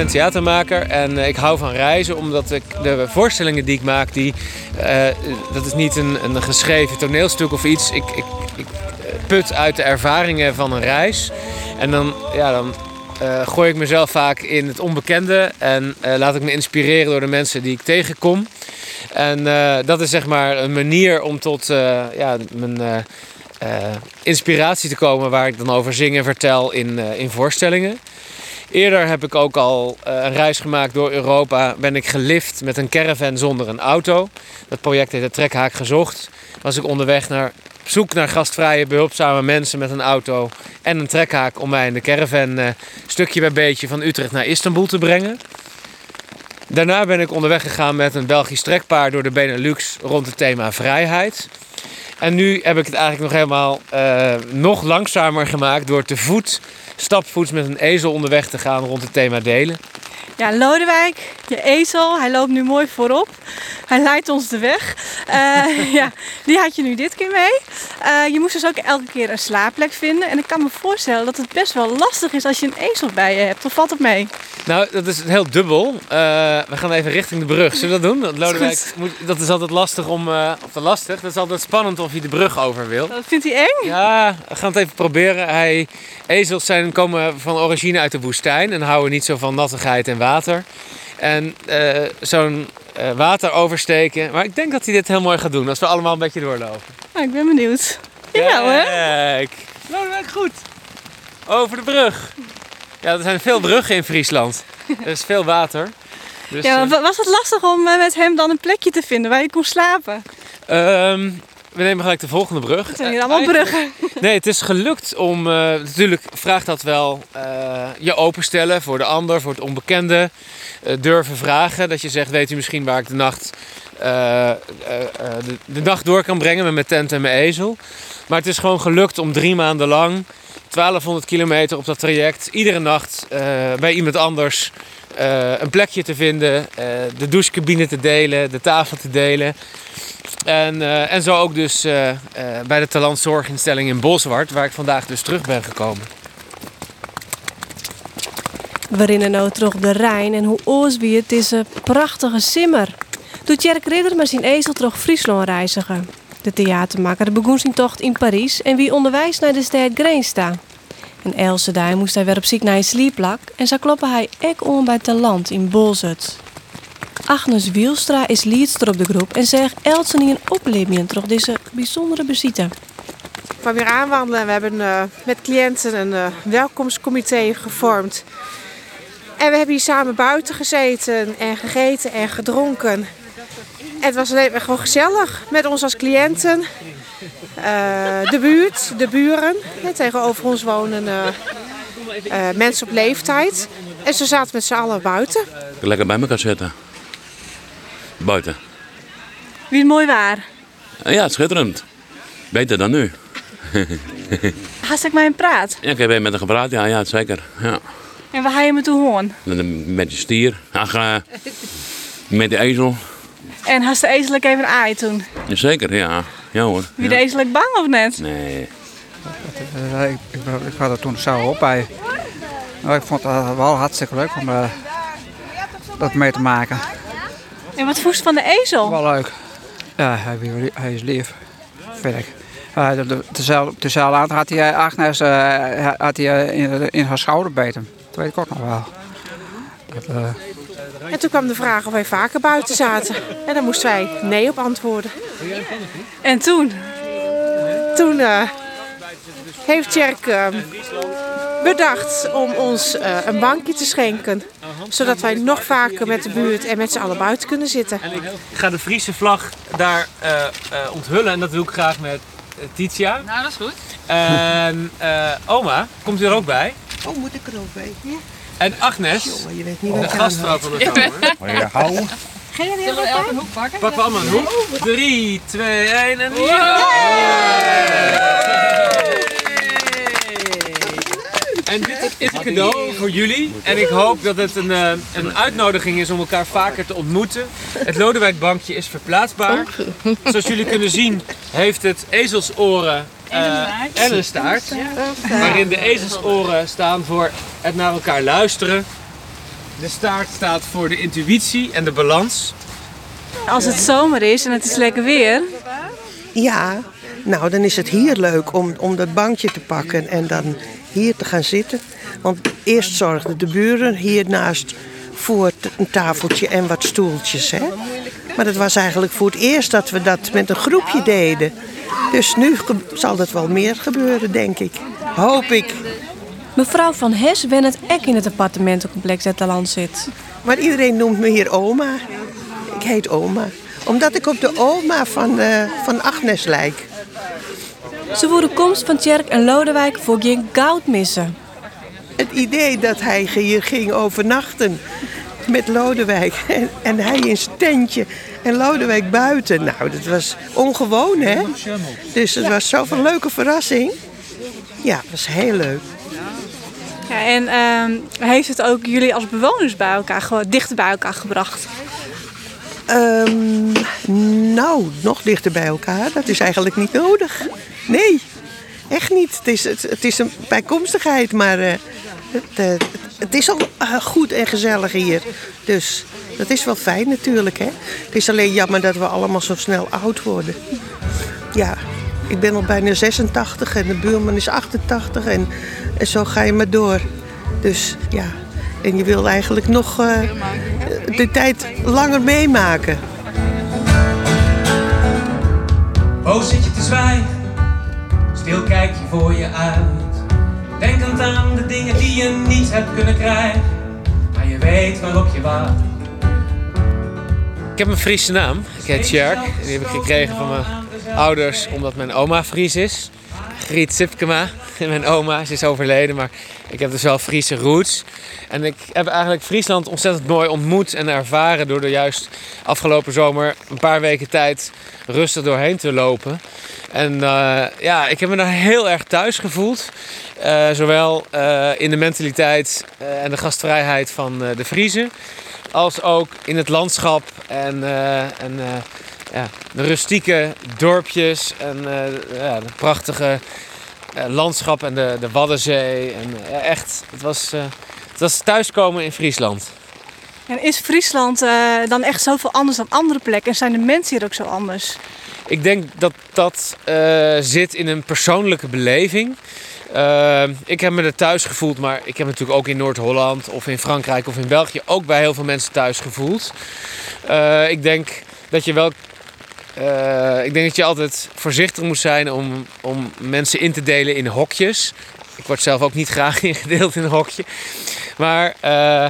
ben theatermaker en eh, ik hou van reizen omdat ik de voorstellingen die ik maak, die, uh, dat is niet een, een geschreven toneelstuk of iets. Ik, ik, ik, put uit de ervaringen van een reis. En dan, ja, dan gooi ik mezelf vaak in het onbekende en laat ik me inspireren door de mensen die ik tegenkom. En dat is zeg maar een manier om tot ja, mijn inspiratie te komen waar ik dan over zing en vertel in, in voorstellingen. Eerder heb ik ook al uh, een reis gemaakt door Europa. Ben ik gelift met een caravan zonder een auto. Dat project heet de Trekhaak Gezocht. Was ik onderweg naar zoek naar gastvrije, behulpzame mensen met een auto en een trekhaak om mij in de caravan uh, stukje bij beetje van Utrecht naar Istanbul te brengen. Daarna ben ik onderweg gegaan met een Belgisch trekpaard door de Benelux rond het thema vrijheid. En nu heb ik het eigenlijk nog helemaal uh, nog langzamer gemaakt door te voet stapvoets met een ezel onderweg te gaan rond het thema delen. Ja, Lodewijk, je ezel, hij loopt nu mooi voorop. Hij leidt ons de weg. Uh, ja, die had je nu dit keer mee. Uh, je moest dus ook elke keer een slaapplek vinden. En ik kan me voorstellen dat het best wel lastig is als je een ezel bij je hebt. Of valt het mee? Nou, dat is heel dubbel. Uh, we gaan even richting de brug. Zullen we dat doen? Dat, Lodewijk, moet, dat is altijd lastig om... of te lastig. Dat is altijd spannend of je de brug over wil. Dat vindt hij eng? Ja, we gaan het even proberen. Hij, ezels zijn, komen van origine uit de woestijn. En houden niet zo van nattigheid en water. En uh, zo'n uh, water oversteken. Maar ik denk dat hij dit heel mooi gaat doen als we allemaal een beetje doorlopen. Nou, ik ben benieuwd. Ja, hè? Kijk. Lodewijk, goed. Over de brug. Ja, er zijn veel bruggen in Friesland. Er is veel water. Dus, ja, was het lastig om met hem dan een plekje te vinden waar je kon slapen? Um, we nemen gelijk de volgende brug. Het zijn hier allemaal bruggen. Nee, het is gelukt om. Uh, natuurlijk vraagt dat wel uh, je openstellen voor de ander, voor het onbekende. Uh, durven vragen. Dat je zegt: Weet u misschien waar ik de nacht, de, de, nacht door kan brengen met mijn tent en mijn ezel? Maar het is gewoon gelukt om drie maanden lang, 1200 kilometer op dat traject, iedere nacht bij iemand anders een plekje te vinden, de douchecabine te delen, de tafel te delen. En, uh, en zo ook dus bij de talentzorginstelling in Boswart, waar ik vandaag dus terug ben gekomen. We rennen nou terug de Rijn en hoe wie het is een prachtige simmer. Doet Jerk Ridder met zijn ezel terug Friesland reizigen. De theatermaker begon zijn tocht in Parijs en wie onderwijs naar de stad Greensta. En Else daar moest hij weer op ziek naar een slieplak en zo kloppen hij ek om bij Talant in Bolzut. Agnes Wielstra is liedster op de groep en zegt Elsen een opleving door deze bijzondere visite. Kwam weer aanwandelen. We hebben uh, met cliënten een uh, welkomstcomité gevormd. En we hebben hier samen buiten gezeten en gegeten en gedronken. En het was alleen gewoon gezellig met ons als cliënten. Uh, de buurt, de buren. Ja, tegenover ons wonen mensen op leeftijd. En ze zaten met z'n allen buiten. Lekker bij elkaar zitten buiten. Wie het mooi waar? Ja, schitterend. Beter dan nu. Hast ik met hem praat? Ja, ik heb met hem gepraat, ja, ja zeker. Ja. En waar ga je me toe hoorn? Met de stier, Ach, uh, met de ezel. En hast de ezel even aai toen? Zeker, ja. Ja hoor. Wie de ezel bang of net? Nee. Ik, ik, ik had er toen zo op bij. Nou, ik vond het wel hartstikke leuk om uh, dat mee te maken. En wat voest van de ezel? Wel leuk. Ja, hij, hij is lief, vind ik. Uh, Dezelfde aan had hij Agnes uh, had hij, in, in haar schouder beten. Dat weet ik ook nog wel. Dat, uh... En toen kwam de vraag of wij vaker buiten zaten. En daar moesten wij nee op antwoorden. En toen? Toen heeft Tjerk bedacht om ons uh, een bankje te schenken. Zodat wij nog vaker met de buurt en met z'n allen buiten kunnen zitten. En ik ga de Friese vlag daar uh, uh, onthullen. En dat doe ik graag met Titia. Nou, dat is goed. En oma, komt u er ook bij? Oh, moet ik er ook bij? Ja. En Agnes, Jongen, je weet niet de gastvrouw van de zomer. Moet je houden? Ga je Zullen we elke een hoek pakken? Pakken we allemaal een hoek. 3, 2, 1 en... En dit is een cadeau voor jullie. En ik hoop dat het een, uh, een uitnodiging is om elkaar vaker te ontmoeten. Het Lodewijkbankje is verplaatsbaar. Zoals jullie kunnen zien heeft het ezelsoren eh, en een staart. Waarin de ezelsoren staan voor het naar elkaar luisteren. De staart staat voor de intuïtie en de balans. Als het zomer is en het is lekker weer, Ja, nou dan is het hier leuk om, om dat bankje te pakken en dan hier te gaan zitten. Want eerst zorgden de buren hiernaast voor een tafeltje en wat stoeltjes. Hè? Maar dat was eigenlijk voor het eerst dat we dat met een groepje deden. Dus nu zal dat wel meer gebeuren, denk ik. Hoop ik. mevrouw Van Hes wen het ek in het appartementencomplex dat land zit. Maar iedereen noemt me hier oma. Ik heet oma. Omdat ik op de oma van, eh, van Agnes lijk. Ze voeren komst van Tjerk en Lodewijk voor geen goud missen. Het idee dat hij hier ging overnachten met Lodewijk. En, en hij in zijn tentje en Lodewijk buiten. Nou, dat was ongewoon, hè? Dus het was zoveel leuke verrassing. Ja, het was heel leuk. Ja, en ehm, heeft het ook jullie als bewoners bij elkaar, dichter bij elkaar gebracht? Ehm, nou, nog dichter bij elkaar. Dat is eigenlijk niet nodig. Nee, echt niet. Het is, het, het is een bijkomstigheid, maar eh, het, eh, het is al eh, goed en gezellig hier. Dus dat is wel fijn natuurlijk. Hè? Het is alleen jammer dat we allemaal zo snel oud worden. Ja, ik ben al bijna 86 en de buurman is 88 en, en zo ga je maar door. Dus ja, en je wil eigenlijk nog eh, de tijd langer meemaken. Oh, zit je te zwijgen, stil kijk je voor je uit. Denkend aan de dingen die je niet hebt kunnen krijgen, maar je weet waarop je wacht. Ik heb een Friese naam. Ik heet Sjerk. Die heb ik gekregen van mijn ouders omdat mijn oma Fries is. Griet Sipkema. Mijn oma ze is overleden, maar ik heb dus wel Friese roots. En ik heb eigenlijk Friesland ontzettend mooi ontmoet en ervaren door er juist afgelopen zomer een paar weken tijd rustig doorheen te lopen. En eh, ja, ik heb me daar heel erg thuis gevoeld. Eh, zowel eh, in de mentaliteit en de gastvrijheid van de Friezen als ook in het landschap en, en ja, de rustieke dorpjes en eh, ja, de prachtige eh, landschap en de, de Waddenzee. En, eh, echt, het was, het was thuiskomen in Friesland. En is Friesland dan echt zoveel anders dan andere plekken? En zijn de mensen hier ook zo anders? Ik denk dat dat zit in een persoonlijke beleving. Ik heb me er thuis gevoeld, maar ik heb natuurlijk ook in Noord-Holland of in Frankrijk of in België ook bij heel veel mensen thuis gevoeld. Ik denk dat je wel. Eh, ik denk dat je altijd voorzichtig moet zijn om, om mensen in te delen in hokjes. Ik word zelf ook niet graag ingedeeld in een hokje. Maar eh,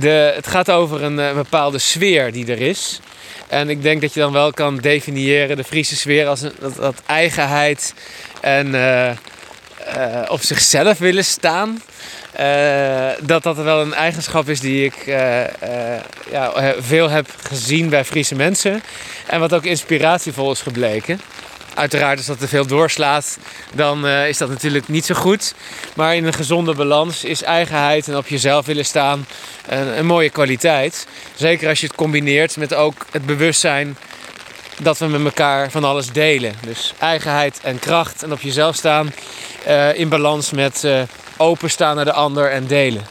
de, het gaat over een eh, bepaalde sfeer die er is. En ik denk dat je dan wel kan definiëren de Friese sfeer als een, dat, eigenheid en eh, op zichzelf willen staan. Eh, dat dat wel een eigenschap is die ik eh, eh, ja, veel heb gezien bij Friese mensen. En wat ook inspiratievol is gebleken. Uiteraard als dat te veel doorslaat, dan is dat natuurlijk niet zo goed. Maar in een gezonde balans is eigenheid en op jezelf willen staan een, een mooie kwaliteit. Zeker als je het combineert met ook het bewustzijn dat we met elkaar van alles delen. Dus eigenheid en kracht en op jezelf staan in balans met openstaan naar de ander en delen.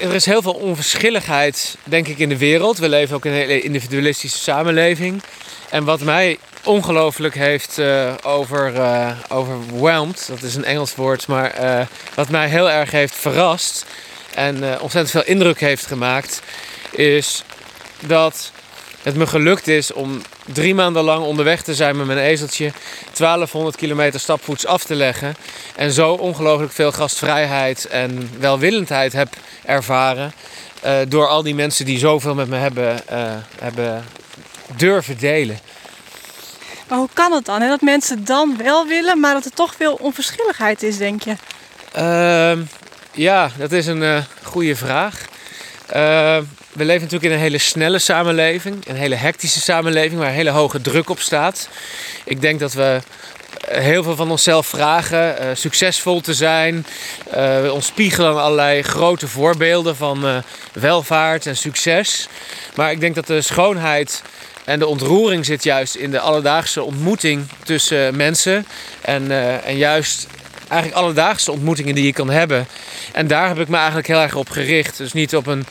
Er is heel veel onverschilligheid, denk ik, in de wereld. We leven ook in een hele individualistische samenleving. En wat mij ongelooflijk heeft eh over, overwhelmed, dat is een Engels woord, maar eh, wat mij heel erg heeft verrast en ontzettend veel indruk heeft gemaakt, is dat het me gelukt is om drie maanden lang onderweg te zijn met mijn ezeltje, 1200 kilometer stapvoets af te leggen en zo ongelooflijk veel gastvrijheid en welwillendheid heb ervaren eh, door al die mensen die zoveel met me hebben, eh, hebben durven delen. Maar hoe kan het dan? Hè? Dat mensen dan wel willen, maar dat er toch veel onverschilligheid is, denk je? Ehm, ja, dat is een eh goede vraag. Ehm, we leven natuurlijk in een hele snelle samenleving, een hele hectische samenleving waar hele hoge druk op staat. Ik denk dat we eh, heel veel van onszelf vragen eh, succesvol te zijn. Eh, we ons spiegelen aan allerlei grote voorbeelden van eh, welvaart en succes. Maar ik denk dat de schoonheid En de ontroering zit juist in de alledaagse ontmoeting tussen mensen. En, eh, en juist eigenlijk alledaagse ontmoetingen die je kan hebben. En daar heb ik me eigenlijk heel erg op gericht. Dus niet op, een,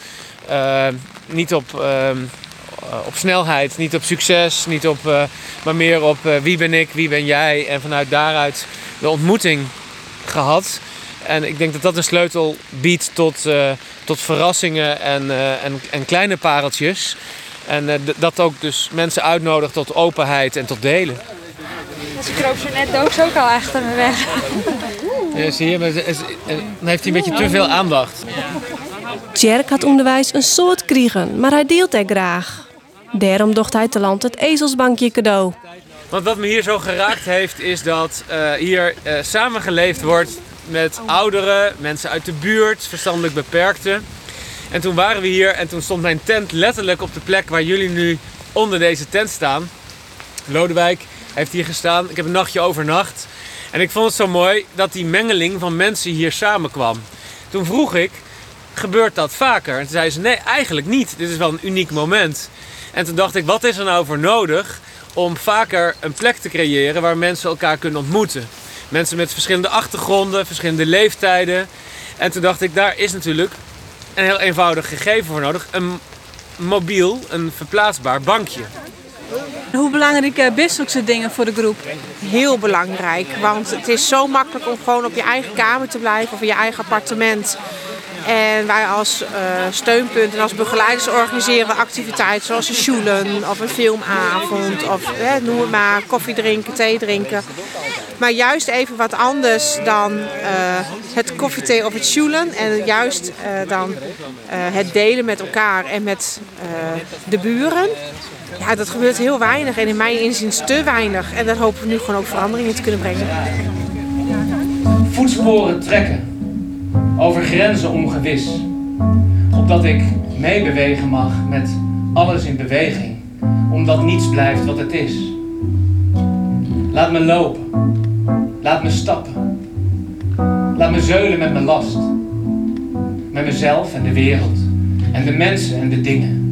eh, niet op, ehm, eh, op snelheid, niet op succes, niet op, eh, maar meer op wie ben ik, wie ben jij. En vanuit daaruit de ontmoeting gehad. En ik denk dat dat een sleutel biedt tot, tot verrassingen en, en, en kleine pareltjes. En dat ook dus mensen uitnodigt tot openheid en tot delen. Ze kroop zo net dood ook al achter me weg. Ja, zie je, maar ze- ze- eh, dan heeft hij een beetje te veel aandacht. Tjerk had onderwijs een soort kriegen, maar hij deelt er graag. Daarom docht hij te land het ezelsbankje cadeau. Want wat me hier zo geraakt heeft, is dat eh, hier eh, samengeleefd wordt met ouderen, mensen uit de buurt, verstandelijk beperkten. En toen waren we hier en toen stond mijn tent letterlijk op de plek waar jullie nu onder deze tent staan. Lodewijk heeft hier gestaan. Ik heb een nachtje overnacht. En ik vond het zo mooi dat die mengeling van mensen hier samenkwam. Toen vroeg ik, gebeurt dat vaker? En toen zei ze, nee, eigenlijk niet. Dit is wel een uniek moment. En toen dacht ik, wat is er nou voor nodig om vaker een plek te creëren waar mensen elkaar kunnen ontmoeten? Mensen met verschillende achtergronden, verschillende leeftijden. En toen dacht ik, daar is natuurlijk een heel eenvoudig gegeven voor nodig. Een mobiel, een verplaatsbaar bankje. Hoe belangrijk zo'n dingen voor de groep? Heel belangrijk, want het is zo makkelijk om gewoon op je eigen kamer te blijven of in je eigen appartement. En wij als eh, steunpunt en als begeleiders organiseren activiteiten zoals een sjoelen of een filmavond of noem maar, koffie drinken, thee drinken. Maar juist even wat anders dan eh, het koffiethee of het sjoelen. En juist dan het delen met elkaar en met de buren. Ja, dat gebeurt heel weinig en in mijn inziens te weinig. En daar hopen we nu gewoon ook verandering in te kunnen brengen. Voetsporen trekken, over grenzen ongewis. Opdat ik meebewegen mag met alles in beweging, omdat niets blijft wat het is. Laat me lopen, laat me stappen, laat me zeulen met mijn last. Met mezelf en de wereld, en de mensen en de dingen.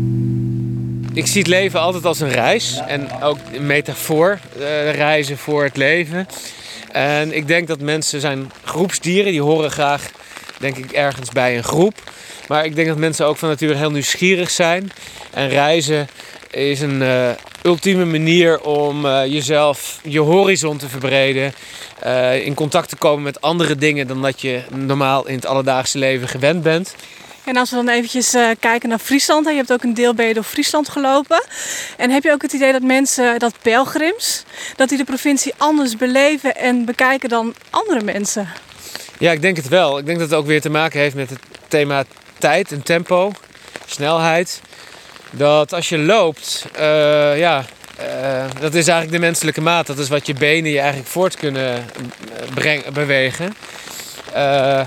Ik zie het leven altijd als een reis en ook een metafoor, eh, reizen voor het leven. En ik denk dat mensen zijn groepsdieren, die horen graag, denk ik, ergens bij een groep. Maar ik denk dat mensen ook van nature heel nieuwsgierig zijn. En reizen is een eh, ultieme manier om eh, jezelf, je horizon te verbreden. in contact te komen met andere dingen dan dat je normaal in het alledaagse leven gewend bent. En als we dan eventjes eh, kijken naar Friesland. Je hebt ook een deel door Friesland gelopen. En heb je ook het idee dat mensen, dat pelgrims, dat die de provincie anders beleven en bekijken dan andere mensen? Ja, ik denk het wel. Ik denk dat het ook weer te maken heeft met het thema tijd en tempo, snelheid. Dat als je loopt, eh, ja, eh, dat is eigenlijk de menselijke maat. Dat is wat je benen je eigenlijk voort kunnen eh, bewegen. Eh,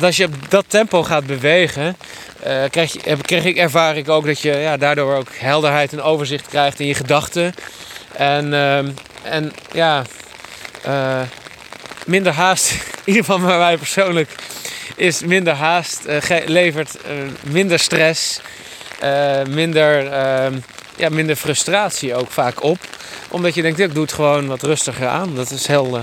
als je op dat tempo gaat bewegen, eh, krijg, je, ik, ervaar ik ook dat je ja, daardoor ook helderheid en overzicht krijgt in je gedachten. En, ehm, en ja, eh, minder haast, in ieder geval bij mij persoonlijk, is minder haast, eh, levert minder stress, minder, ehm, ja, minder frustratie ook vaak op. Omdat je denkt, ik doe het gewoon wat rustiger aan. Dat is heel,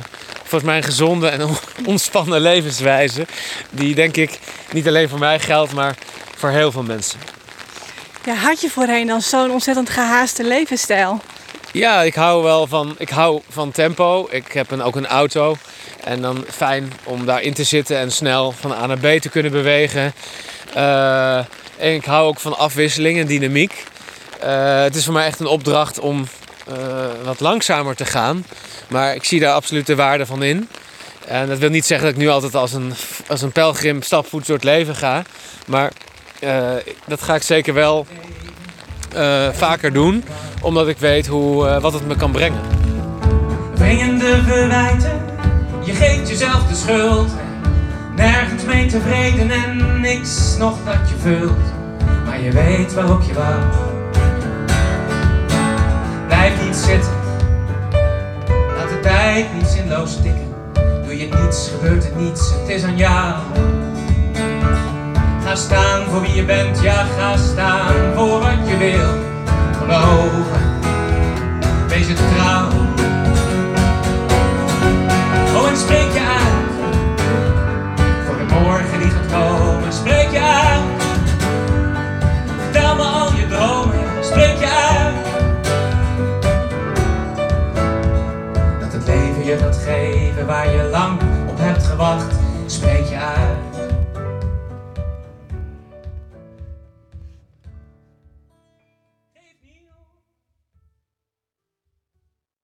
volgens mij een gezonde en on- ontspannen levenswijze. Die denk ik niet alleen voor mij geldt, maar voor heel veel mensen. Ja, had je voorheen dan zo'n ontzettend gehaaste levensstijl? Ja, ik hou wel van, ik hou van tempo. Ik heb een, ook een auto. En dan fijn om daarin te zitten en snel van A naar B te kunnen bewegen. Eh, en ik hou ook van afwisseling en dynamiek. Eh, het is voor mij echt een opdracht om wat langzamer te gaan. Maar ik zie daar absoluut de waarde van in. En dat wil niet zeggen dat ik nu altijd als een, als een pelgrim stapvoets door het leven ga. Maar eh, dat ga ik zeker wel eh, vaker doen. Omdat ik weet hoe, eh, wat het me kan brengen. Wringende verwijten, je geeft jezelf de schuld. Nergens mee tevreden en niks nog dat je vult. Maar je weet waarop je wacht. Niet zitten, laat de tijd niet zinloos tikken. Doe je niets, gebeurt het niets, het is aan jou. Ga staan voor wie je bent, ja ga staan voor wat je wil. Geloven wees het trouw.